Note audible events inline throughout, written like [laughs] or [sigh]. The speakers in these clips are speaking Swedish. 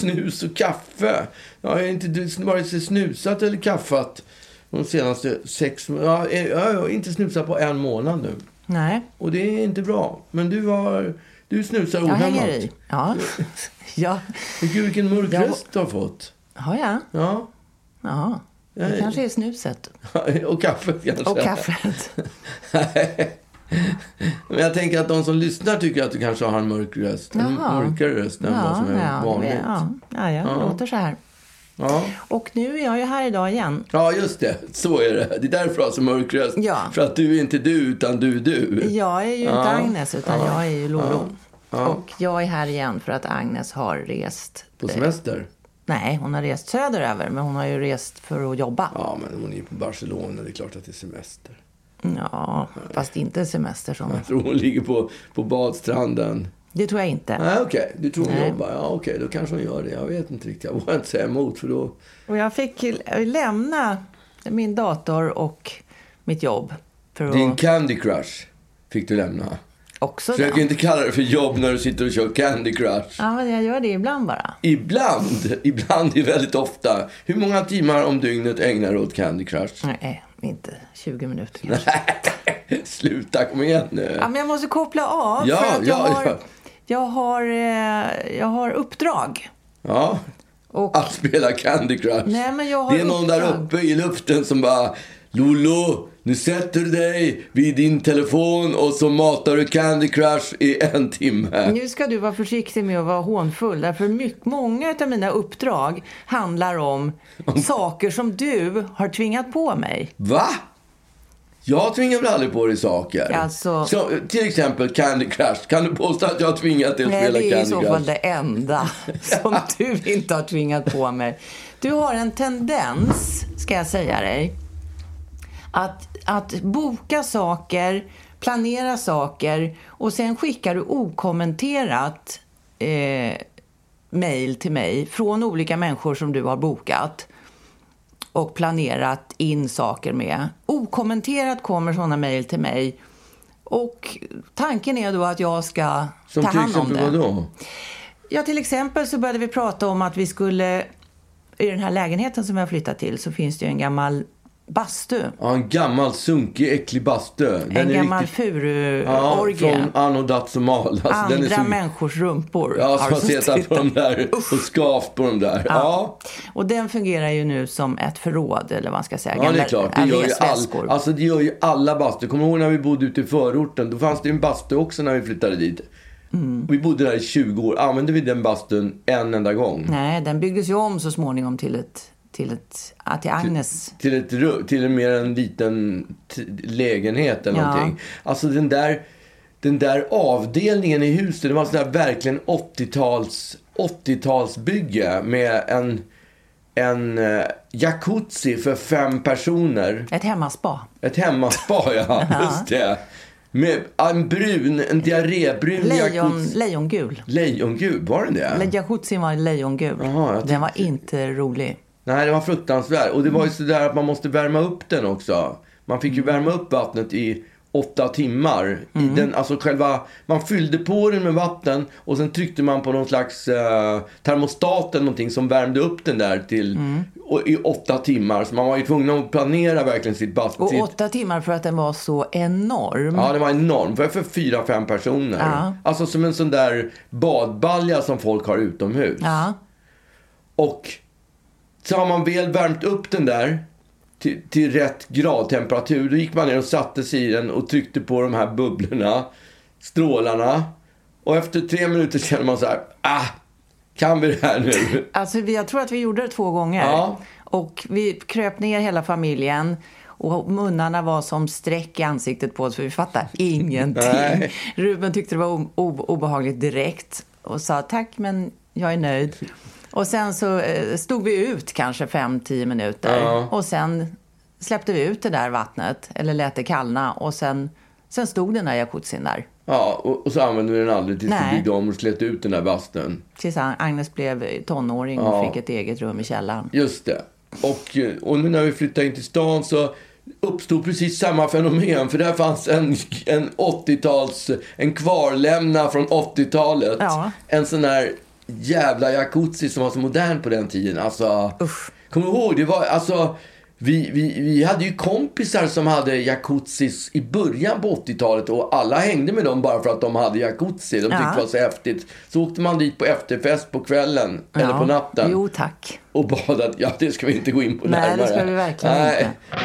snus och kaffe. Jag har inte vare sig snusat eller kaffat de senaste sex... Ja, jag har inte snusat på en månad nu. Nej. Och det är inte bra. Men du har... Du snusar Jag ohämmat. hänger i. Ja. [laughs] ja. Gud, vilken mörk Jag- röst du har fått. Har jag? Ja. Ja. Det kanske är snuset. [laughs] och kaffet kanske. Och kaffet. [laughs] Men jag tänker att de som lyssnar tycker att du kanske har en mörk röst. En Jaha. mörkare röst än vad som är ja, vanligt. ja, ja, jag Ja. låter så här. Ja. Och nu är jag ju här idag igen. ja, just det. Så är det. Det är därför du har så mörk röst. Ja. För att du är inte du, utan du är du. Jag är ju inte Ja. Agnes, utan Ja. jag är ju Lolo. Ja. Och jag är här igen för att Agnes har rest... På semester. Nej, hon har rest söderöver, men hon har ju rest för att jobba. Ja, men hon är ju på Barcelona. Det är klart att det är semester. Ja, fast inte semester som... Jag tror hon ligger på, på badstranden. Det tror jag inte. Nej, okej. Du tror hon Nej. jobbar. Ja, okej. Då kanske hon gör det. Jag vet inte riktigt. Jag vågar inte säga emot för då... Och jag fick lämna min dator och mitt jobb för att Din Candy Crush fick du lämna. också Försök det. inte kalla det för jobb när du sitter och kör Candy Crush. Ja, men jag gör det ibland bara. Ibland, ibland är väldigt ofta. Hur många timmar om dygnet ägnar du åt Candy Crush? Nej, inte 20 minuter [laughs] kanske. Sluta, kom igen nu. Ja, men jag måste koppla av Ja, för att jag, ja, har, ja. jag, har, eh, jag har uppdrag. Ja, Och, att spela Candy Crush. Nej, men jag har det är någon där uppdrag. uppe i luften som bara Lolo, nu sätter du dig vid din telefon och så matar du Candy Crush i en timme. nu ska du vara försiktig med att vara hånfull. Därför mycket, många av mina uppdrag handlar om saker som du har tvingat på mig. Va? Jag tvingar väl aldrig på dig saker? Alltså- Så, till exempel Candy Crush. Kan du påstå att jag har tvingat dig att Nej, spela det är i Candy så Crush? fall det enda [laughs] som du inte har tvingat på mig. Du har en tendens, ska jag säga dig, att, att boka saker, planera saker och sen skickar du okommenterat eh, mejl till mig från olika människor som du har bokat och planerat in saker med. Okommenterat kommer sådana mejl till mig. Och tanken är då att jag ska Som ta till hand om exempel det. vadå? Ja, till exempel så började vi prata om att vi skulle... I den här lägenheten som har flyttat till så finns det ju en gammal bastu. Ja, en gammal sunkig, äcklig bastu. Den en gammal riktigt... Ja, furuorgie. från Anno Dazumal. Alltså, Andra så... människors rumpor Ja, som har suttit [laughs] på de där och skavt på de där. Ja. Och den fungerar ju nu som ett förråd, eller vad man ska säga. Ja, det är klart. Det gör, ju all, alltså, det gör ju alla bastu. Kommer du ihåg när vi bodde ute i förorten? Då fanns det ju en bastu också när vi flyttade dit. Mm. Vi bodde där i 20 år. Använde vi den bastun en enda gång? Nej, den byggdes ju om så småningom till ett... Till, ett, till Agnes. Till, ett, ru- till en mer en liten lägenhet eller Ja. någonting. Alltså den där, den där avdelningen i huset, det var sån där verkligen 80-tals 80-talsbygge med en, en eh, jacuzzi för fem personer. Ett hemmaspa. Ett hemmaspa, [laughs] ja. Just det. Med en brun, en diarrébrun Lejon, jacuzzi. lejongul. Lejongul, var den det? Jacuzzin var lejongul. Jag den var inte rolig. Nej, det var fruktansvärt. Och det var ju sådär att man måste värma upp den också. Man fick ju värma upp vattnet i åtta timmar. I den, alltså själva, man fyllde på den med vatten och sen tryckte man på någon slags eh, termostat eller någonting som värmde upp den där till och, i åtta timmar. Så man var ju tvungen att planera verkligen sitt bastu. Och åtta timmar för att den var så enorm. Ja, det var enormt. För, för fyra, fem personer. Ja. Alltså som en sån där badbalja som folk har utomhus. Ja. Och så har man väl värmt upp den där till, till rätt gradtemperatur. Då gick man ner och satte sig i den och tryckte på de här bubblorna, strålarna. Och efter tre minuter känner man så här, ah, kan vi det här nu? Alltså, jag tror att vi gjorde det två gånger. Ja. Och vi kröp ner hela familjen. Och munnarna var som streck i ansiktet på oss, för vi fattade [laughs] ingenting. Ruben tyckte det var obehagligt direkt och sa tack, men jag är nöjd. Och sen så eh, stod vi ut kanske 5-10 minuter. Ja. Och sen släppte vi ut det där vattnet, eller lät det kallna. Och sen, sen stod den där jacuzzin där. Ja, och, och så använde vi den aldrig tills Nej. vi byggde om och slet ut den där bastun. Tills Agnes blev tonåring och Ja. fick ett eget rum i källaren. Just det. Och, eh, och nu när vi flyttade in till stan så uppstod precis samma fenomen. För där fanns en, en 80-tals, en kvarlämna från 80-talet. Ja. En sån här jävla jacuzzi som var så modern på den tiden. Alltså, kommer du ihåg? Det var, alltså, vi, vi, vi hade ju kompisar som hade jacuzzis i början på 80-talet och alla hängde med dem bara för att de hade jacuzzi. De tyckte Ja. det var så häftigt. Så åkte man dit på efterfest på kvällen eller på natten Jo, tack. och badade. Ja, det ska vi inte gå in på Nej, det närmare. ska vi verkligen Nej. inte.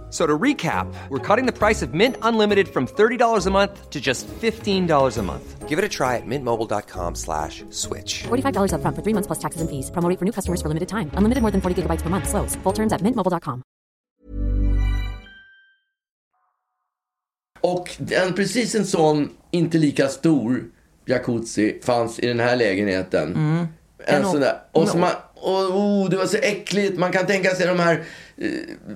So to recap, we're cutting the price of Mint Unlimited from $30 a month to just $15 a month. Give it a try at mintmobile.com slash switch. $45 upfront for three months plus taxes and fees. Promo rate for new customers for limited time. Unlimited more than 40 gigabytes per month. Slows. Full terms at mintmobile.com. Och en, precis en sån, inte lika stor jacuzzi fanns i den här lägenheten. En En sån där. Och, å- man, och oh, det var så äckligt. Man kan tänka sig de här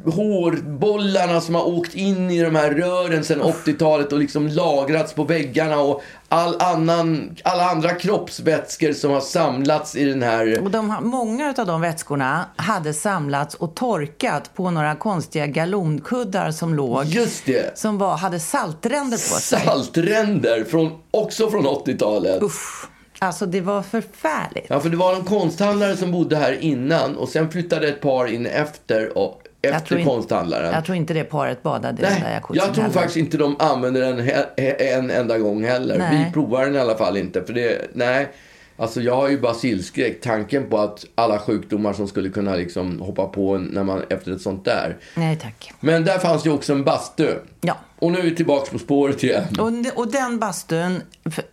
hårbollarna som har åkt in i de här rören sedan 80-talet och liksom lagrats på väggarna och all annan, alla andra kroppsvätskor som har samlats i den här... Och de, många av de vätskorna hade samlats och torkat på några konstiga galonkuddar som låg. Just det! Som var, hade saltränder på sig. Saltränder, från, också från 80-talet. Usch. Alltså det var förfärligt. Ja, för det var en konsthandlare som bodde här innan och sen flyttade ett par in efter, och, efter in- konsthandlaren. jag tror inte det paret badade i den där Nej, jacuzzin jag tror heller. faktiskt inte de använder den he- he- en enda gång heller. Nej. Vi provar den i alla fall inte. För det, nej, alltså jag har ju basilskräck. Tanken på att alla sjukdomar som skulle kunna liksom hoppa på när man, efter ett sånt där. Nej tack. Men där fanns ju också en bastu. Ja. Och nu är vi tillbaka på spåret igen. Och, och den bastun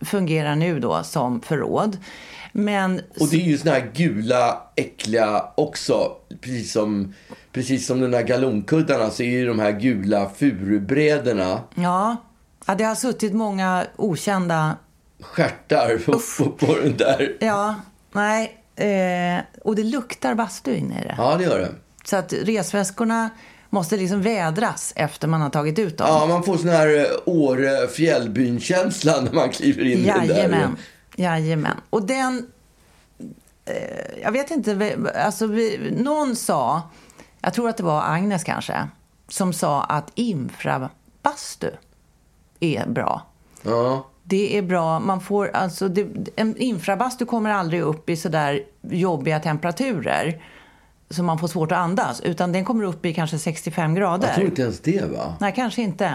fungerar nu då som förråd. Men Och det är ju såna här gula, äckliga också. Precis som, precis som de där galonkuddarna så är ju de här gula furubrädorna ja, ja, det har suttit många okända... stjärtar på, på, på den där. Ja, nej. Eh, och det luktar bastu inne i det. Ja, det gör det. Så att resväskorna måste liksom vädras efter man har tagit ut dem. Ja, man får sån här eh, Åre fjällbyn-känsla när man kliver in i den där. Jajamän. Jajamän. Och den... Eh, jag vet inte, alltså vi, någon sa, jag tror att det var Agnes kanske, som sa att infrabastu är bra. Ja. Det är bra. Man får, alltså, det, en infrabastu kommer aldrig upp i sådär jobbiga temperaturer så man får svårt att andas. Utan den kommer upp i kanske 65 grader. Jag tror inte ens det, va? Nej, kanske inte.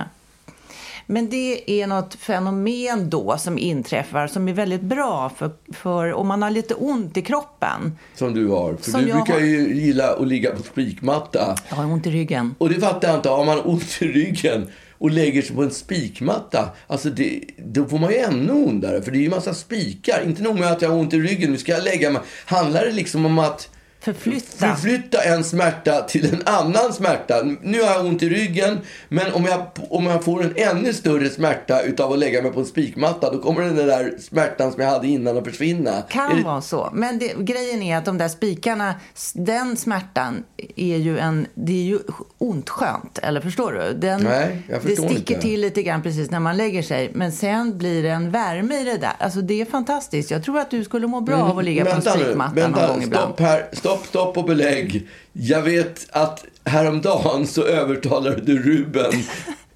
Men det är något fenomen då som inträffar som är väldigt bra för, för om man har lite ont i kroppen. Som du har. För Som du brukar har. ju gilla att ligga på spikmatta. Jag har ont i ryggen. Och det fattar jag inte. Har man ont i ryggen och lägger sig på en spikmatta, alltså det, då får man ju ännu ondare. För det är ju massa spikar. Inte nog med att jag har ont i ryggen, nu ska jag lägga mig. Handlar det liksom om att Förflytta. förflytta en smärta till en annan smärta. Nu har jag ont i ryggen, men om jag, om jag får en ännu större smärta utav att lägga mig på en spikmatta, då kommer den där smärtan som jag hade innan att försvinna. Kan det- vara så. Men det, grejen är att de där spikarna, den smärtan är ju en, det är ju ont skönt. Eller förstår du? Den, Nej, jag förstår Det sticker inte. till lite grann precis när man lägger sig. Men sen blir det en värme i det där. Alltså det är fantastiskt. Jag tror att du skulle må bra av att ligga på en spikmatta vänta, någon gång ibland. stopp här, stopp, stopp och belägg. Jag vet att häromdagen så övertalade du Ruben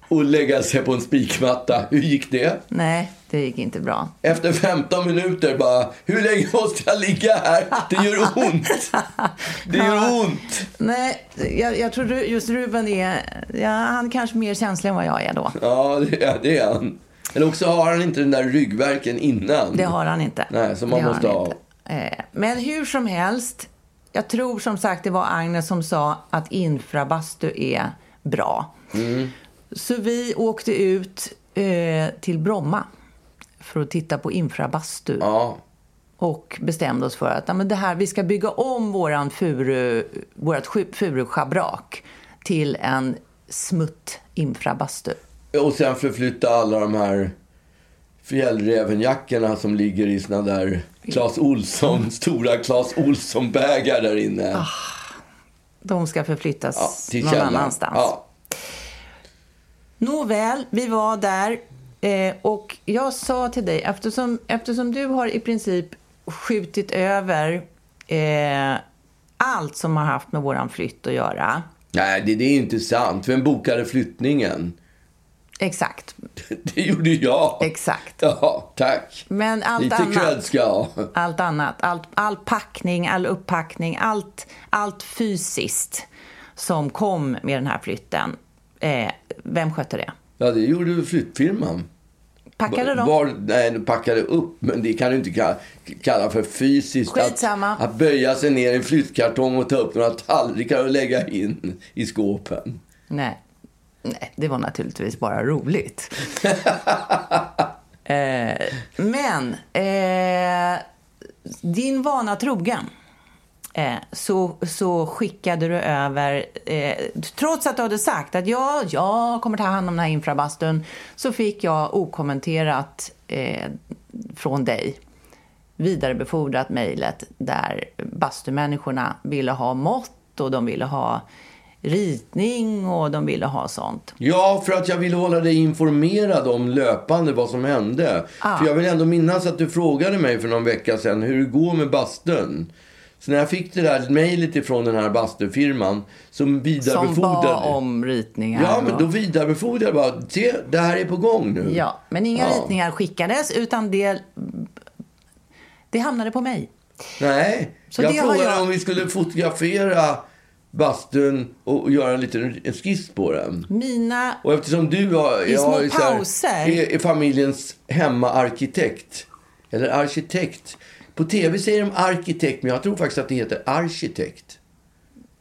att lägga sig på en spikmatta. Hur gick det? Nej, det gick inte bra. Efter 15 minuter bara, hur länge måste jag ligga här? Det gör ont. Det gör ont. Nej, jag, jag tror just Ruben är, ja, han är kanske mer känslig än vad jag är då. Ja, det är, det är han. Eller också har han inte den där ryggverken innan. Det har han inte. Nej, som man måste ha. inte. Eh, men hur som helst, jag tror som sagt det var Agnes som sa att infrabastu är bra. Så vi åkte ut eh, till Bromma för att titta på infrabastu. Ja. Och bestämde oss för att ja, men det här, vi ska bygga om våran furu, vårat furuschabrak till en smutt infrabastu. Och sen förflytta alla de här fjällrävenjackorna som ligger i såna där Clas Olsson, stora Clas Olsson-bägar där inne. Ah, De ska förflyttas ja, till någon annanstans. Ja. Nåväl, vi var där eh, och jag sa till dig, eftersom, eftersom du har i princip skjutit över eh, allt som har haft med våran flytt att göra. Nej, det, det är inte sant. Vem bokade flyttningen? Exakt, [laughs] Det gjorde jag. exakt. Ja, tack. Men allt Lite annat. cred ska jag ha. Allt annat, allt, all packning, all upppackning, allt, allt fysiskt som kom med den här flytten. Eh, vem skötte det? Ja, det gjorde flyttfirman. Packade de? Var, nej, de packade upp, men det kan du inte kalla, kalla för fysiskt. Skitsamma. Att, att böja sig ner i en flyttkartong och ta upp några tallrikar och lägga in i skåpen. Nej. Nej, det var naturligtvis bara roligt. [laughs] eh, men eh, din vana trogen eh, så, så skickade du över, eh, trots att du hade sagt att ja, jag kommer ta hand om den här infrabastun, så fick jag okommenterat eh, från dig vidarebefordrat mejlet där bastumänniskorna ville ha mått och de ville ha ritning och de ville ha sånt. Ja, för att jag ville hålla dig informerad om löpande vad som hände. Ah. För jag vill ändå minnas att du frågade mig för någon vecka sedan hur det går med bastun. Så när jag fick det där mejlet ifrån den här bastufirman som Som vidarebefordrade... bad om ritningar. Ja, men då vidarebefordrade jag bara. Se, det här är på gång nu. Ja, men inga Ja. ritningar skickades utan det, det hamnade på mig. Nej, Så jag frågade jag- om vi skulle fotografera bastun och, göra en liten en skiss på den. Mina... Och eftersom du har, I små så här- pauser. är, är familjens hemmaarkitekt. Eller arkitekt. På tv säger de arkitekt, men jag tror faktiskt att det heter arkitekt.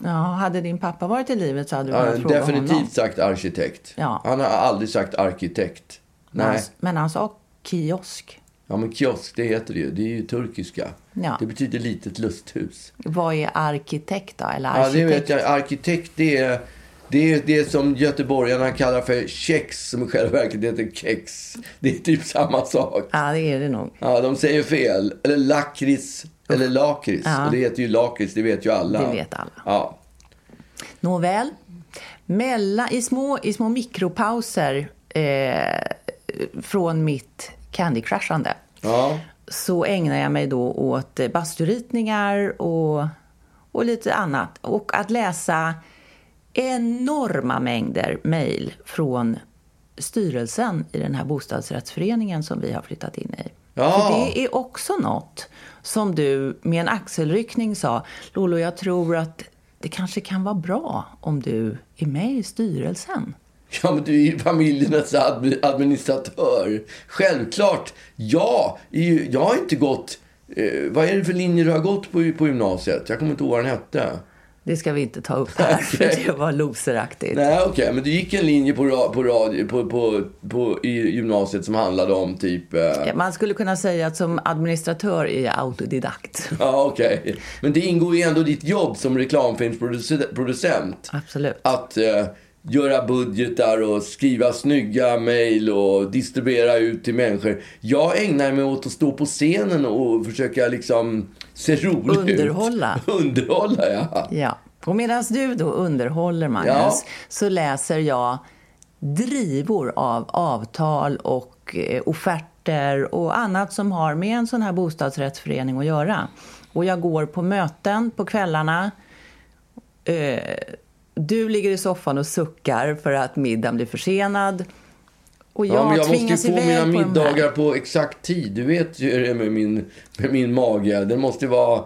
Ja, hade din pappa varit i livet så hade du Ja, kunnat fråga definitivt honom. sagt arkitekt. Ja. Han har aldrig sagt arkitekt. Men Nej. han, men han sa kiosk. Ja, men kiosk, det heter det ju. Det är ju turkiska. Ja. Det betyder litet lusthus. Vad är arkitekt då? Eller Ja, arkitekt? det vet jag. Arkitekt, det är det, är det som göteborgarna kallar för kex, som i själva verket heter kex. Det är typ samma sak. Ja, det är det nog. Ja, de säger fel. Eller lakrits, eller lakrits. Ja. Och det heter ju lakrits, det vet ju alla. Det vet alla. Ja. Nåväl. Mellan, i, små, I små mikropauser eh, från mitt Candy Crushande Ja. så ägnar jag mig då åt eh, basturitningar och, och lite annat. Och att läsa enorma mängder mejl från styrelsen i den här bostadsrättsföreningen som vi har flyttat in i. Ja. För det är också något som du med en axelryckning sa, Lolo, jag tror att det kanske kan vara bra om du är med i styrelsen. Ja, men du är ju familjernas admi- administratör. Självklart. Ja, jag har inte gått... Eh, vad är det för linje du har gått på, på gymnasiet? Jag kommer inte ihåg vad den hette. Det ska vi inte ta upp här, [laughs] för Okej. det var loseraktigt. Nej, okej. Men du gick en linje på, på, radio, på, på, på, i gymnasiet som handlade om typ... Eh, Ja, Man skulle kunna säga att som administratör är jag autodidakt. [laughs] Ja, okej. Men det ingår ju ändå i ditt jobb som reklamfilmsproducent. Absolut. Att eh, göra budgetar och skriva snygga mejl och distribuera ut till människor. Jag ägnar mig åt att stå på scenen och försöka liksom se rolig Underhålla. ut. [laughs] Underhålla, ja. Ja. Och medan du då underhåller, Magnus, Ja. så läser jag drivor av avtal och eh, offerter och annat som har med en sån här bostadsrättsförening att göra. Och jag går på möten på kvällarna. Eh, du ligger i soffan och suckar för att middagen blir försenad. Och jag, ja men jag måste ju få mina middagar på exakt tid. Du vet ju hur det är med min, med min mage. Den måste vara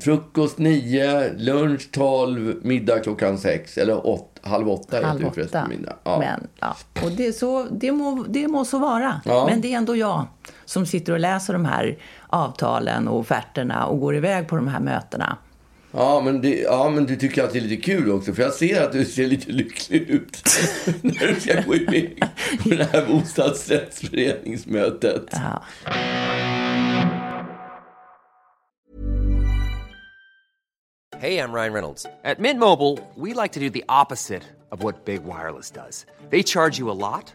Frukost nio, lunch tolv, middag klockan sex. Eller åt, halv åtta Halv heter det åtta. förresten middag. Ja. Men, ja. Och det, så, det, må, det må så vara. Ja. Men det är ändå jag som sitter och läser de här avtalen och offerterna och går iväg på de här mötena. Ja men, det, ja, men du tycker att det är lite kul också. För jag ser att du ser lite lycklig ut [laughs] när du ska gå iväg på det här bostadsrättsföreningsmötet. Ja. Hey, I'm Ryan Reynolds. At Mint Mobile, we like to do the opposite of what Big Wireless does. They charge you a lot,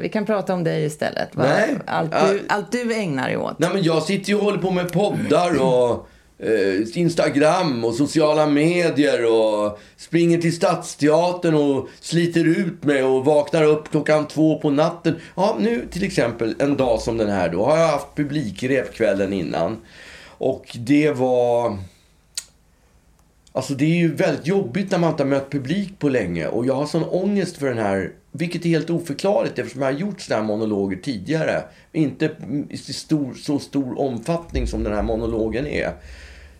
Vi kan prata om dig istället. Vad- Nej. Allt, du, allt du ägnar dig åt. Nej, men jag sitter ju och håller på med poddar och eh, Instagram och sociala medier och springer till Stadsteatern och sliter ut mig och vaknar upp klockan två på natten. Ja, nu till exempel en dag som den här då har jag haft publikrep kvällen innan. Och det var... Alltså det är ju väldigt jobbigt när man inte har mött publik på länge. Och jag har sån ångest för den här, vilket är helt oförklarligt eftersom jag har gjort sådana här monologer tidigare. Inte i stor, så stor omfattning som den här monologen är.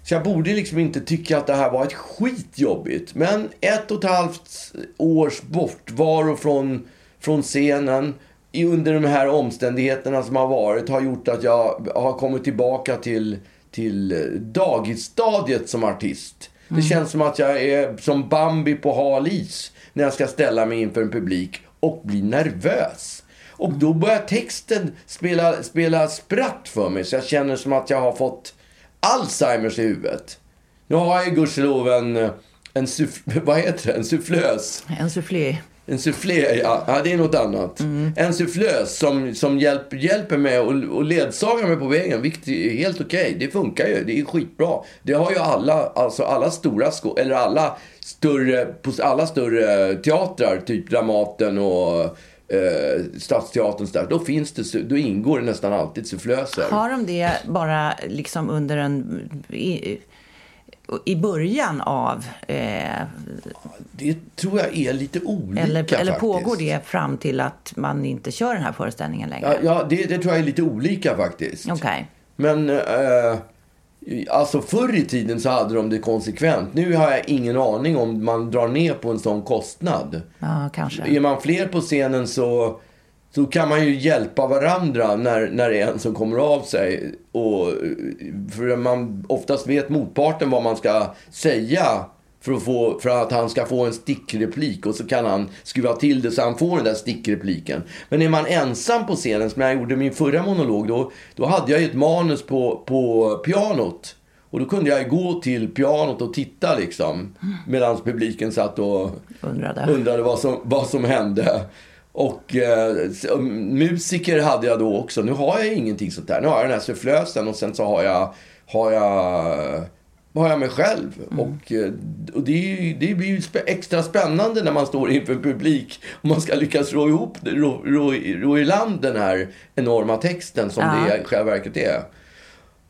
Så jag borde liksom inte tycka att det här var ett skitjobbigt. Men ett och ett halvt års bortvaro från, från scenen under de här omständigheterna som har varit har gjort att jag har kommit tillbaka till, till dagisstadiet som artist. Det känns som att jag är som Bambi på hal is när jag ska ställa mig inför en publik och bli nervös. Och då börjar texten spela, spela spratt för mig så jag känner som att jag har fått Alzheimers i huvudet. Nu har jag gudskelov en, en, suff, [laughs] vad heter det? en sufflös. En soufflé. En soufflé, ja, det är något annat. En sufflös som, som hjälp, hjälper mig och, och ledsagar mig på vägen, vilket är helt okej. Det funkar ju, det är skitbra. Det har ju alla, alltså alla stora sko- eller alla större, på alla större teatrar, typ Dramaten och eh, Stadsteatern, där, då, finns det, då ingår det nästan alltid sufflöser. Har de det bara liksom under en... I, början av... Eh, Det tror jag är lite olika eller eller pågår det fram till att man inte kör den här föreställningen längre? Ja, ja det, det tror jag är lite olika faktiskt. Okej. Men eh, alltså förr i tiden så hade de det konsekvent. Nu har jag ingen aning om man drar ner på en sån kostnad. Ja, kanske. Är man fler på scenen så, så kan man ju hjälpa varandra när, när det är en som kommer av sig. Och, för man oftast vet motparten vad man ska säga för att, få, för att han ska få en stickreplik och så kan han skruva till det så han får den där stickrepliken. Men är man ensam på scenen, som jag gjorde min förra monolog, då, då hade jag ju ett manus på, på pianot. Och då kunde jag gå till pianot och titta liksom. Medan publiken satt och Undrade. undrade vad som, vad som hände. Och eh, s- musiker hade jag då också. Nu har jag ingenting sånt där. Nu har jag den här sufflösen och sen så har jag, har jag, har jag mig själv. Och, eh, och det, är ju, det blir ju extra spännande när man står inför publik och man ska lyckas ro ihop, ro, ro, ro i land den här enorma texten som Ja. det i själva verket är.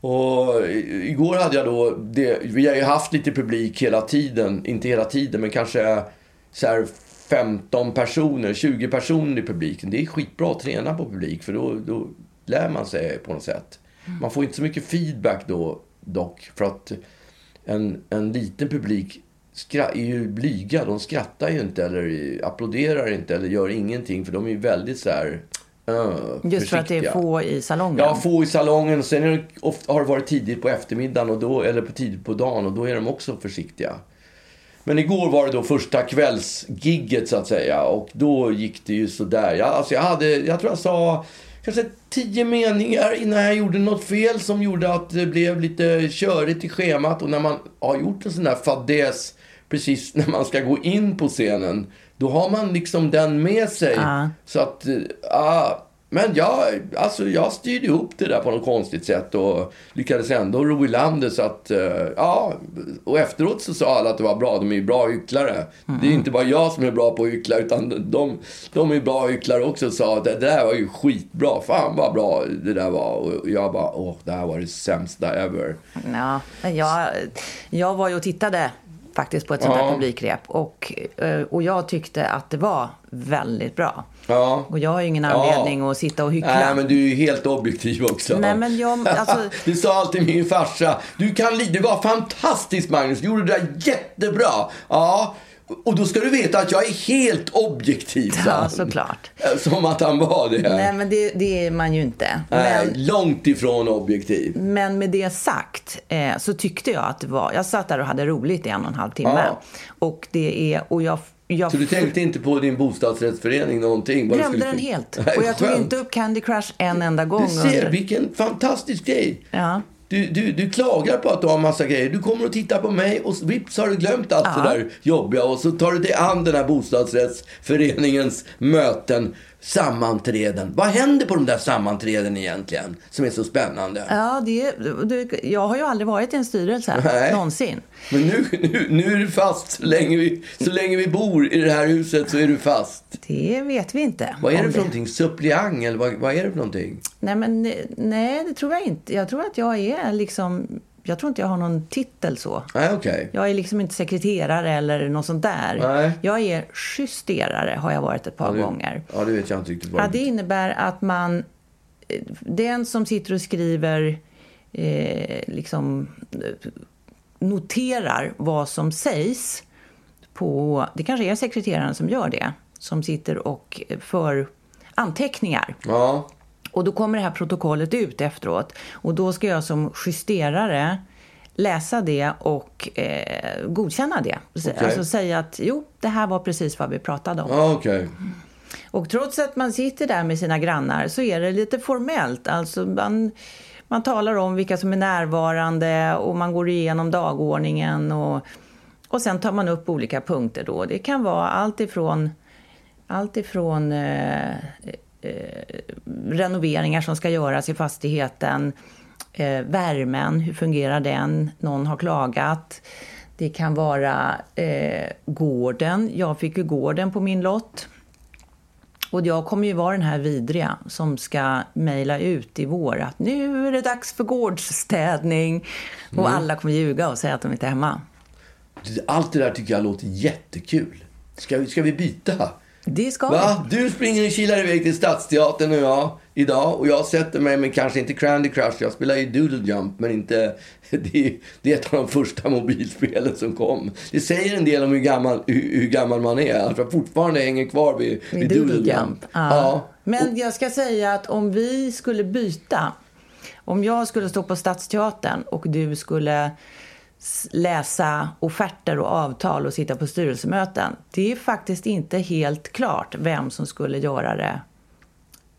Och igår hade jag då, det, vi har ju haft lite publik hela tiden, inte hela tiden men kanske så här 15 personer, 20 personer i publiken. Det är skitbra att träna på publik för då, då lär man sig på något sätt. Man får inte så mycket feedback då dock för att en, en liten publik är ju blyga. De skrattar ju inte eller applåderar inte eller gör ingenting för de är ju väldigt så här uh, Just för att det är försiktiga. få i salongen. Ja, få i salongen. Sen är det, ofta, har det varit tidigt på eftermiddagen och då, eller på tidigt på dagen och då är de också försiktiga. Men igår var det då första kvällsgigget så att säga och då gick det ju sådär. Jag, alltså jag, hade, jag tror jag sa kanske tio meningar innan jag gjorde något fel som gjorde att det blev lite körigt i schemat. Och när man har gjort en sån där fadäs precis [laughs] när man ska gå in på scenen, då har man liksom den med sig. Ja. Så att, eh, ja. Men jag, alltså jag styrde ihop det där på något konstigt sätt och lyckades ändå ro i landet så att, eh, ja. Och efteråt så sa alla att det var bra. De är ju bra hycklare. Det är inte bara jag som är bra på att hyckla utan de, de är bra hycklare också och sa att det där var ju skitbra. Fan vad bra det där var. Och jag bara, åh, det här var det sämsta ever. Ja, jag, jag var ju och tittade faktiskt på ett sånt Ja. här publikrep och, eh, och jag tyckte att det var väldigt bra. Ja. Och jag har ju ingen Ja. anledning att sitta och hyckla. Nej, men du är ju helt objektiv också. Nej, men jag- alltså- [laughs] du sa alltid min farsa. Du kan Det var fantastiskt Magnus. Du gjorde det där jättebra. Ja. Och då ska du veta att jag är helt objektiv, Ja, såklart. Som att han var det. Nej, men det, det är man ju inte. Nej, Men, långt ifrån objektiv. men med det sagt eh, så tyckte jag att det var... Jag satt där och hade roligt i en och en halv timme. Ja. Och det är... Och jag, jag Så du tänkte inte på din bostadsrättsförening någonting? glömde skulle- den helt. Nej, Och jag tog skönt. inte upp Candy Crush en enda gång. Du ser, under- vilken fantastisk grej. Ja. Du, du, du klagar på att du har massa grejer. Du kommer och tittar på mig och vips har du glömt allt Ja. det där jobbiga. Och så tar du dig an den här bostadsrättsföreningens möten, sammanträden. Vad händer på de där sammanträden egentligen? Som är så spännande. Ja, det, det, jag har ju aldrig varit i en styrelse. Nej. Någonsin. Men nu, nu, nu är du fast. Så länge, vi, så länge vi bor i det här huset så är du fast. Det vet vi inte. Vad är det för någonting? Suppleant eller vad, vad är det för någonting? Nej, men nej, det tror jag inte. Jag tror att jag är liksom... Jag tror inte jag har någon titel så. Nej, okej. Jag är liksom inte sekreterare eller något sånt där. Nej. Jag är justerare, har jag varit ett par Ja, det- gånger. Ja, det vet jag inte riktigt vad Ja, det innebär att man... eh, Den som sitter och skriver eh, liksom eh, noterar vad som sägs på... Det kanske är sekreteraren som gör det. Som sitter och för anteckningar. Ja, Och då kommer det här protokollet ut efteråt. Och då ska jag som justerare läsa det och eh, godkänna det. Alltså säga att jo, det här var precis vad vi pratade om. ja okej. Och trots att man sitter där med sina grannar så är det lite formellt. Alltså man, man talar om vilka som är närvarande och man går igenom dagordningen och, och sen tar man upp olika punkter då. Det kan vara allt ifrån, allt ifrån eh, renoveringar som ska göras i fastigheten, eh, värmen, hur fungerar den? Någon har klagat. Det kan vara eh, gården. Jag fick ju gården på min lott. Och jag kommer ju vara den här vidriga som ska mejla ut i vår att nu är det dags för gårdsstädning. Och alla kommer ljuga och säga att de inte är hemma. Allt det där tycker jag låter jättekul. Ska vi, ska vi byta? Det ska. Va? Du springer och kilar iväg till Stadsteatern och jag idag. Och jag sätter mig med kanske inte Candy Crush. Jag spelar ju Doodle Jump. Men inte... [laughs] Det är, det är ett av de första mobilspelen som kom. Det säger en del om hur gammal, hur, hur gammal man är. Att jag fortfarande hänger kvar vid, vid Doodle Jump. Ja. Men jag ska säga att om vi skulle byta. Om jag skulle stå på Stadsteatern och du skulle läsa offerter och avtal och sitta på styrelsemöten. Det är faktiskt inte helt klart vem som skulle göra det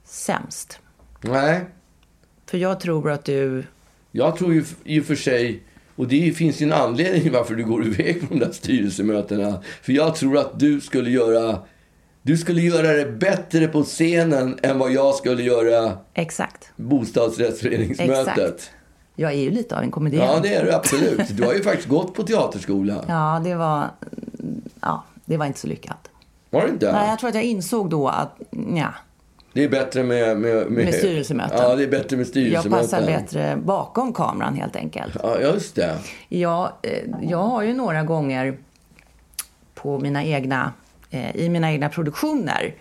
sämst. Nej. För jag tror att du... Jag tror ju i och för sig, och det finns ju en anledning varför du går iväg på de där styrelsemötena. För jag tror att du skulle göra, du skulle göra det bättre på scenen än vad jag skulle göra Exakt. bostadsrättsföreningsmötet. Exakt. Jag är ju lite av en komediant. Ja, det är du absolut. Du har ju faktiskt gått på teaterskola. [laughs] Ja, det var... Ja, det var inte så lyckat. Var det inte? Nej, jag tror att jag insåg då att ja, Det är bättre med... Med, Med styrelsemöten. Ja, det är bättre med jag styrelsemöten. passar bättre bakom kameran helt enkelt. Ja, just det. Jag, eh, jag har ju några gånger på mina egna, eh, i mina egna produktioner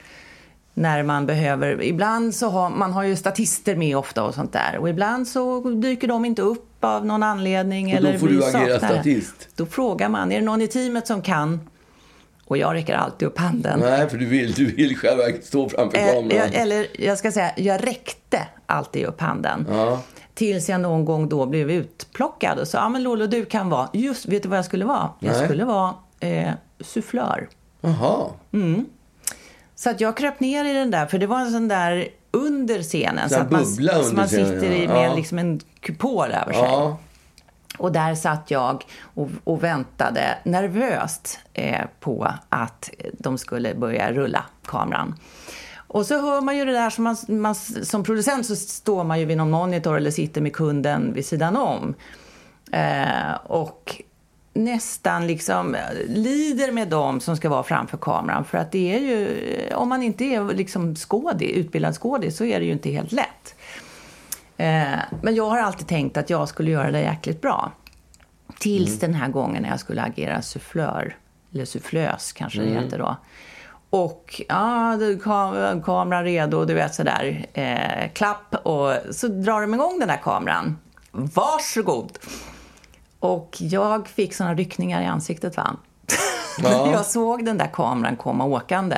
när man behöver, ibland så har man har ju statister med ofta och sånt där och ibland så dyker de inte upp av någon anledning Och då eller får du agera saknar det. statist. Då frågar man, är det någon i teamet som kan? Och jag räcker alltid upp handen. Nej, för du vill, du vill verket stå framför Eh, kameran. jag, eller jag ska säga, jag räckte alltid upp handen. Ja. Tills jag någon gång då blev utplockad och sa, ja men Lolo du kan vara, just, vet du vad jag skulle vara? Jag Nej. skulle vara eh, sufflör. Jaha. Så att jag kröp ner i den där, för det var en sån där under scenen. Sån Så att man, så man scenen, sitter i ja. med Ja. liksom en kupol över sig. Ja. Och där satt jag och, och väntade nervöst eh, på att de skulle börja rulla kameran. Och så hör man ju det där som, man, man, som producent så står man ju vid någon monitor eller sitter med kunden vid sidan om. Eh, och nästan liksom lider med dem som ska vara framför kameran. För att det är ju, om man inte är liksom skådis, utbildad skådis så är det ju inte helt lätt. Eh, men jag har alltid tänkt att jag skulle göra det jäkligt bra. Tills den här gången när jag skulle agera sufflör. Eller sufflös kanske det heter då. Och ja, du, kam kameran redo, du vet sådär. Eh, klapp och så drar de igång den där kameran. Varsågod! Och jag fick såna ryckningar i ansiktet va. Ja. [laughs] jag såg den där kameran komma åkande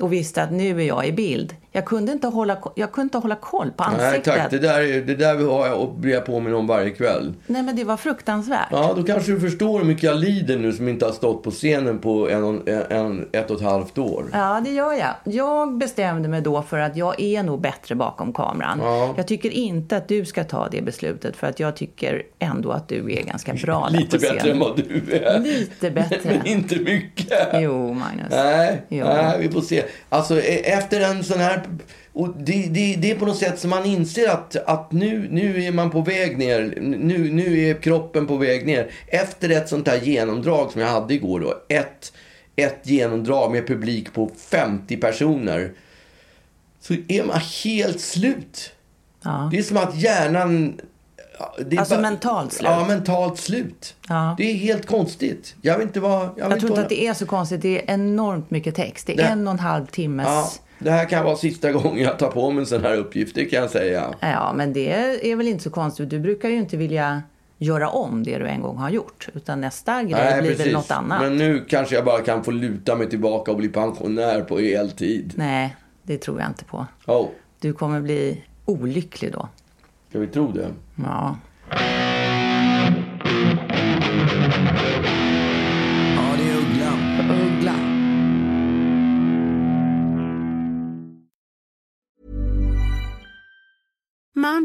och visste att nu är jag i bild. Jag kunde inte hålla, jag kunde inte hålla koll på Nej ansiktet. tack, det där, är- det där har jag blir jag påminn om varje kväll. Nej, men det var fruktansvärt. Ja, då kanske du förstår hur mycket jag lider nu som inte har stått på scenen på en, en, ett och ett halvt år. Ja, det gör jag. Jag bestämde mig då för att jag är nog bättre bakom kameran. Ja. Jag tycker inte att du ska ta det beslutet för att jag tycker ändå att du är ganska bra där [laughs] Lite på bättre scen. än vad du är. Lite bättre. [laughs] Men inte mycket. Jo, Magnus. Nej, Jo. nej, vi får se. Alltså e- efter en sån här... Och det, det, det är på något sätt som man inser att, att nu, nu är man på väg ner. Nu, nu är kroppen på väg ner. Efter ett sånt här genomdrag som jag hade igår då. Ett, ett genomdrag med publik på 50 personer. Så är man helt slut. Ja. Det är som att hjärnan... Alltså mentalt slut. Ja, mentalt slut. Ja. Det är helt konstigt. Jag vet inte vad... Jag, Jag tror inte att det är så konstigt. Det är enormt mycket text. Det är Det- en och en halv timmes... Ja, det här kan vara sista gången jag tar på mig en sån här uppgift, det kan jag säga. Ja, men det är väl inte så konstigt. Du brukar ju inte vilja göra om det du en gång har gjort. Utan nästa grej blir väl något annat. Men nu kanske jag bara kan få luta mig tillbaka och bli pensionär på heltid. Nej, det tror jag inte på. Oh, Du kommer bli olycklig då. ska vi tro det? Ja,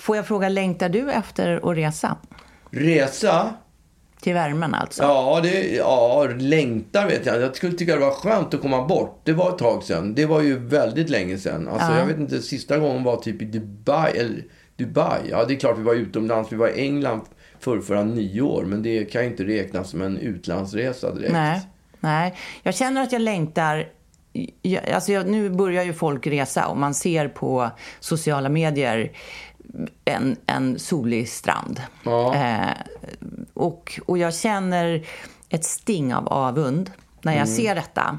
Får jag fråga, längtar du efter att resa? Resa? Till värmen alltså? Ja, det, ja, längtar vet jag. Jag skulle tycka det var skönt att komma bort. Det var ett tag sedan. Det var ju väldigt länge sedan. Alltså, Ja. Jag vet inte, sista gången var typ i Dubai. Eller Dubai. Ja, det är klart vi var utomlands. Vi var i England för förra nio år. Men det kan ju inte räknas som en utlandsresa direkt. Nej, nej. Jag känner att jag längtar... Jag, alltså jag, nu börjar ju folk resa och man ser på sociala medier en, en solig strand. Ja. Eh, och, och jag känner ett sting av avund när jag ser detta.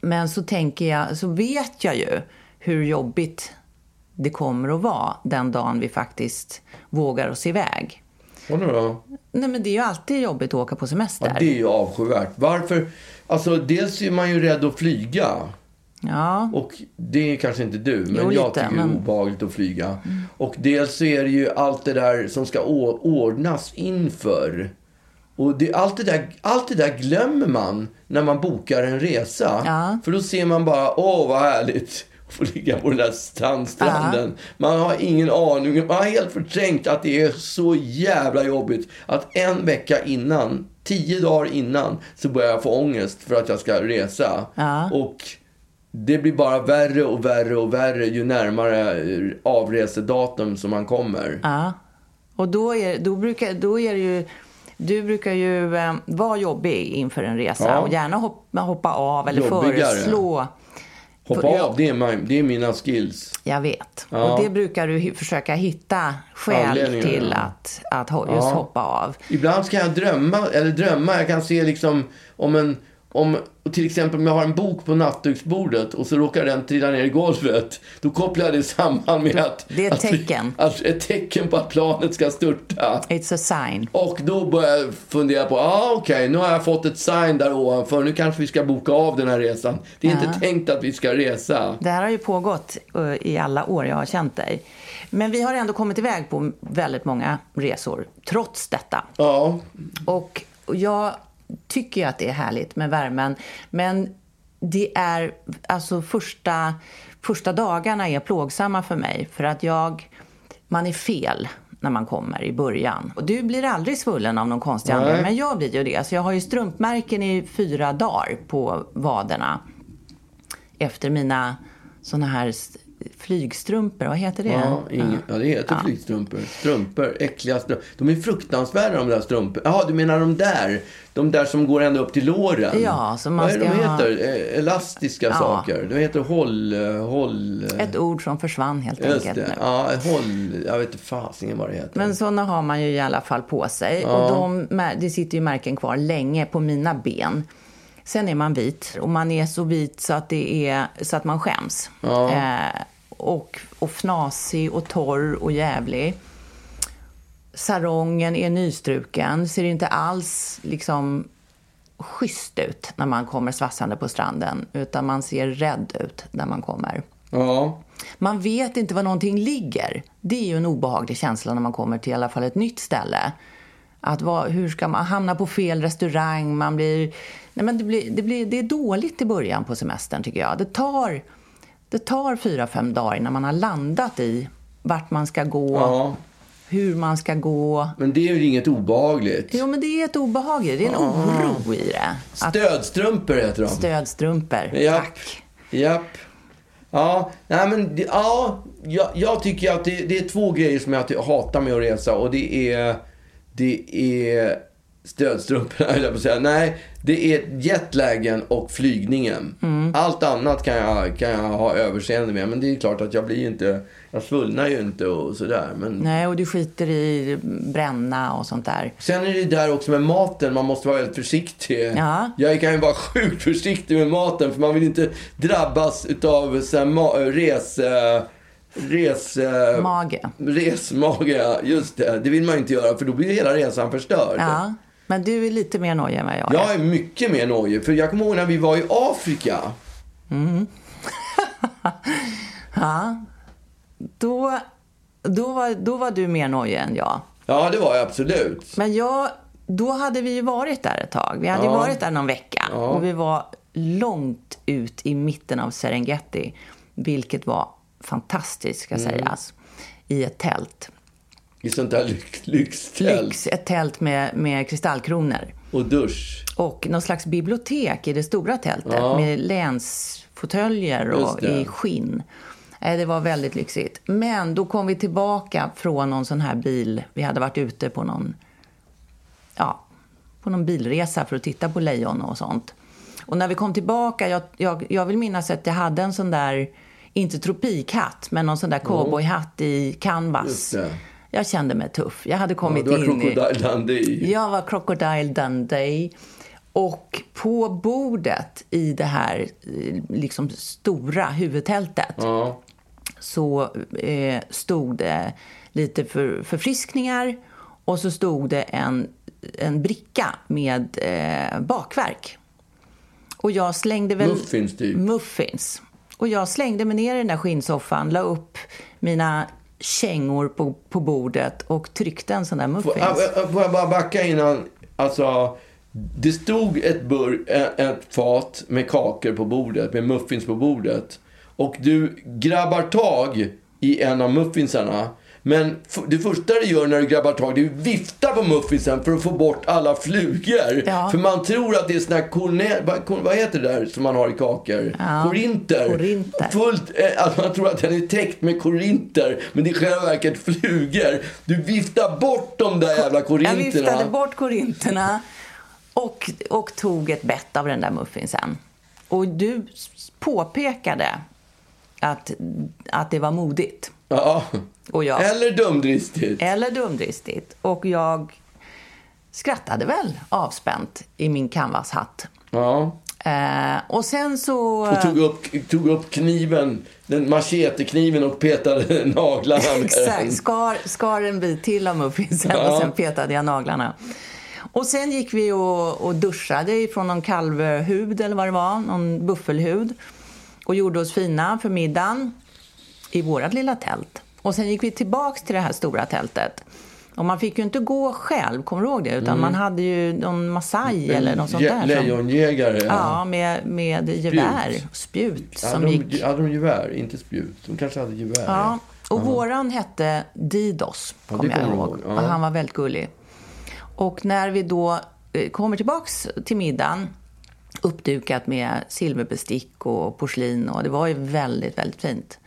Men så tänker jag, så vet jag ju hur jobbigt det kommer att vara den dagen vi faktiskt vågar oss iväg. Vadå då? Nej men det är ju alltid jobbigt att åka på semester. Ja, det är ju avskyvärt. Varför? Alltså, dels är man ju rädd att flyga. Ja. Och det är kanske inte du, men Jo, jag lite, tycker det är men- obehagligt att flyga. Och dels så är det ju allt det där som ska ordnas inför. Och det, allt, det där, allt det där glömmer man när man bokar en resa. Ja. För då ser man bara, åh vad härligt att få ligga på den där sandstranden. Man har ingen aning, man har helt förträngt att det är så jävla jobbigt att en vecka innan, tio dagar innan, så börjar jag få ångest för att jag ska resa. Ja. Och det blir bara värre och värre och värre ju närmare eh, avresedatum som man kommer. Ja. Och då är, då brukar, då är det ju... Du brukar ju eh, vara jobbig inför en resa Ja. och gärna hoppa, hoppa av eller Jobbigare. föreslå. Hoppa Ja. av, det är, min, det är mina skills. Jag vet. Ja. Och det brukar du försöka hitta skäl till att, att just Ja. hoppa av. Ibland kan jag drömma, eller drömma, jag kan se liksom om en, om, till exempel om jag har en bok på nattduksbordet och så råkar den trilla ner i golvet. Då kopplar jag det samman med att... Det är ett att, tecken. Att, ett tecken på att planet ska störta. It's a sign. Och då börjar jag fundera på, ah, okej, nu har jag fått ett sign där ovanför. Nu kanske vi ska boka av den här resan. Det är inte tänkt att vi ska resa. Det här har ju pågått eh, i alla år jag har känt dig. Men vi har ändå kommit iväg på väldigt många resor, trots detta. Ja, Och jag tycker ju att det är härligt med värmen. Men det är, alltså första, första dagarna är plågsamma för mig. För att jag, man är fel när man kommer i början. Och du blir aldrig svullen av någon konstig anledning. Men jag blir ju det. Så jag har ju strumpmärken i fyra dagar på vaderna. Efter mina såna här flygstrumpor, vad heter det? ja, ingen, ja det heter Ja. flygstrumpor. Strumpor, äckliga strumpor. De är fruktansvärda de där strumporna. Jaha, du menar de där? De där som går ända upp till låren? Ja, som man Vad är de ska ha- heter? Eh, Elastiska saker. De heter håll... eh, håll eh, Ett ord som försvann helt Just enkelt det. nu. Ja, håll... Jag vet inte fasingen vad det heter. Men såna har man ju i alla fall på sig. Och de, det sitter ju märken kvar länge på mina ben. Sen är man vit. Och man är så vit så att, det är, så att man skäms. Eh, och, och fnasig och torr och jävlig. Sarongen är nystruken. Ser inte alls liksom schysst ut när man kommer svassande på stranden. Utan man ser rädd ut när man kommer. Ja. Man vet inte var någonting ligger. Det är ju en obehaglig känsla när man kommer till i alla fall ett nytt ställe. Att vad, hur ska man hamna på fel restaurang? Man blir, nej men det, blir, det, blir, det är dåligt i början på semestern tycker jag. Det tar, det tar fyra, fem dagar innan man har landat i vart man ska gå, ja. hur man ska gå. Men det är ju inget obehagligt. Jo, men det är ett obehag i det. Är en oro i det. Att Stödstrumpor heter de. stödstrumpor. Japp. Tack. Japp. Ja, nej men ja, jag, jag tycker att det, det är två grejer som jag hatar med att resa och det är, det är stödstrumporna, [laughs] höll jag på att säga. Nej, det är jetlagen och flygningen. Mm. Allt annat kan jag, kan jag ha överseende med. Men det är klart att jag blir inte, jag svullnar ju inte och sådär. Men Nej, och du skiter i bränna och sånt där. Sen är det där också med maten, man måste vara väldigt försiktig. Ja. Jag kan ju vara [laughs] sjukt försiktig med maten för man vill inte drabbas utav så här, ma- res... eh, Res... eh, Mage. Resmage, just det. Det vill man ju inte göra för då blir hela resan förstörd. Ja, men du är lite mer nojig än vad jag är. Jag är mycket mer nojig, för jag kommer ihåg när vi var i Afrika. [laughs] Då, då, var, då var du mer nojig än jag. Ja, det var jag absolut. Men jag, då hade vi ju varit där ett tag. Vi hade ju Ja. varit där någon vecka. Ja. Och vi var långt ut i mitten av Serengeti. Vilket var fantastiskt, ska Mm. sägas. I ett tält. I sånt där lyx, lyxtält. Lyx, ett tält med, med kristallkronor. Och dusch. Och någon slags bibliotek i det stora tältet Ja. med länsfåtöljer och i skinn. Eh, Det var väldigt lyxigt. Men då kom vi tillbaka från någon sån här bil. Vi hade varit ute på någon, ja, på någon bilresa för att titta på lejon och sånt. Och när vi kom tillbaka, jag, jag, jag vill minnas att jag hade en sån där, inte tropikhatt, men någon sån där cowboyhatt i canvas. Jag kände mig tuff. Jag hade Ja, kommit har in i... Dundee. Jag var Crocodile Dundee. Och på bordet i det här eh, liksom stora huvudtältet Ja. så eh, stod det lite för, förfriskningar och så stod det en, en bricka med eh, bakverk. Och jag slängde väl... Muffins, typ. Muffins. Och jag slängde mig ner i den där skinnsoffan, la upp mina kängor på, på bordet och tryckte en sån där muffins. får jag bara backa innan? Alltså, det stod ett, bur, ett fat med kakor på bordet, med muffins på bordet. Och du grabbar tag i en av muffinsarna. Men det första du gör när du grabbar tag, det är att vifta på muffinsen för att få bort alla flugor. Ja. För man tror att det är såna här korne, vad, heter det där som man har i kakor? Ja, Korinter. korinter. Fullt, att man tror att den är täckt med korinter, men det är själva verket flugor. Du viftar bort de där jävla Jag korinterna. viftade bort korinterna och, och tog ett bett av den där muffinsen. Och du påpekade att, att det var modigt. Ja. Och jag, Eller dumdristigt. eller dumdristigt. Och jag skrattade väl avspänt i min canvashatt. Ja. Eh, och sen så... Och tog upp, tog upp kniven, den machetekniven och petade [laughs] naglarna med. [laughs] Exakt, skar, skar en bit till av muffinsen Ja. och sen petade jag naglarna. Och sen gick vi och, och duschade ifrån någon kalvhud eller vad det var, någon buffelhud. Och gjorde oss fina för middagen i vårt lilla tält. Och sen gick vi tillbaks till det här stora tältet. Och man fick ju inte gå själv, kommer du ihåg det? Utan man hade ju någon massaj eller något sånt där. som- Lejonjägare. Ja, med, med gevär, spjut, Hade som de, gick... hade de gevär? Inte spjut. De kanske hade gevär. Ja, och våran hette Didos, Ja, kommer jag ihåg. ja. Och han var väldigt gullig. Och när vi då eh, kommer tillbaks till middagen, uppdukat med silverbestick och porslin och det var ju väldigt, väldigt fint.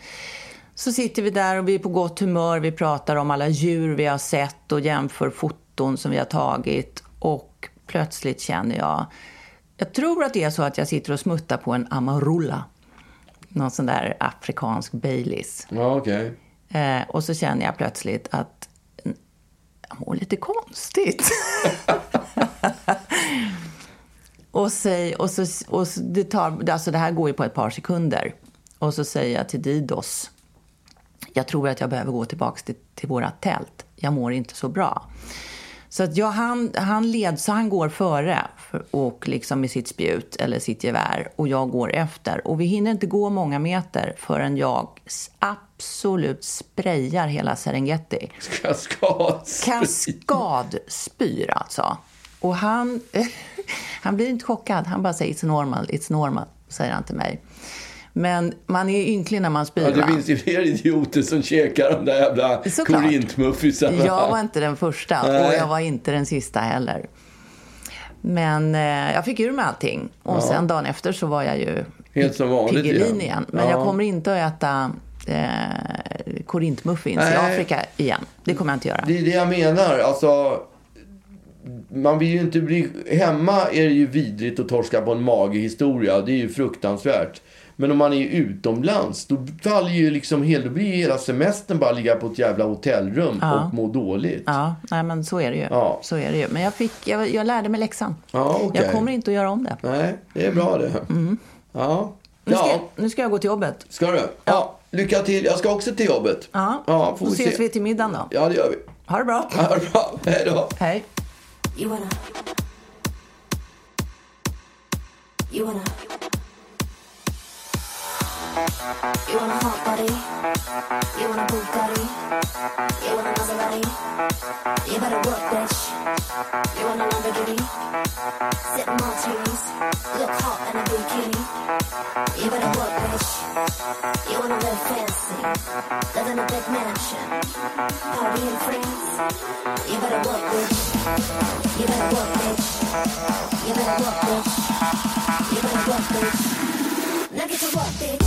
Så sitter vi där och vi är på gott humör, vi pratar om alla djur vi har sett och jämför foton som vi har tagit och plötsligt känner jag, jag tror att det är så att jag sitter och smuttar på en amarula. Någon sån där afrikansk Baileys. Ja, okej. Eh, och så känner jag plötsligt att jag mår lite konstigt. [laughs] och, säg, och så, och så, det, tar, alltså det här går ju på ett par sekunder. Och så säger jag till Didos, jag tror att jag behöver gå tillbaka till, till våra tält. Jag mår inte så bra. Så att jag, han, han led, så han går före för, och liksom med sitt spjut eller sitt gevär och jag går efter. Och vi hinner inte gå många meter förrän jag absolut sprayar hela Serengeti. Kaskad. Kaskadspyr alltså. Och han, [laughs] han blir inte chockad. Han bara säger it's normal, it's normal, säger han till mig. Men man är ynklig när man spyr. Ja, det finns ju fler idioter som käkar de där jävla korintmuffisarna. Jag var inte den första Nej. och jag var inte den sista heller. Men eh, jag fick ur mig allting. Och sen dagen efter så var jag ju Helt som vanligt igen. igen. Men Ja. jag kommer inte att äta eh, korintmuffins i. Afrika igen. Det kommer jag inte göra. Det är det jag menar. Alltså, man vill ju inte bli... Hemma är det ju vidrigt att torska på en magehistoria. Det är ju fruktansvärt. Men om man är utomlands, då faller ju liksom hel, då blir ju hela semestern bara ligga på ett jävla hotellrum och må dåligt. Ja, nej, men så är det ju. Ja. Så är det ju. Men jag, fick, jag, jag lärde mig läxan. Ja, okej. Jag kommer inte att göra om det. Nej, det är bra det. Ja. Mm. Nu ska, Ja, nu ska jag gå till jobbet. ska du? Ja. Lycka till. Jag ska också till jobbet. Ja, Ja, får då vi ses se. vi till middagen då. Ja, det gör vi. Ha det bra. [laughs] Ha det bra. Hej då. Hej. You wanna. You wanna. You want a hot body? You want a Bugatti? You want a Maserati? You better work, bitch. You want a Lamborghini? Sip martinis, look hot in a bikini. You better work, bitch. You wanna live fancy, live in a big mansion, party in France. You better work, bitch. You better work, bitch. You better work, bitch. You better work, bitch. Now get to work, bitch.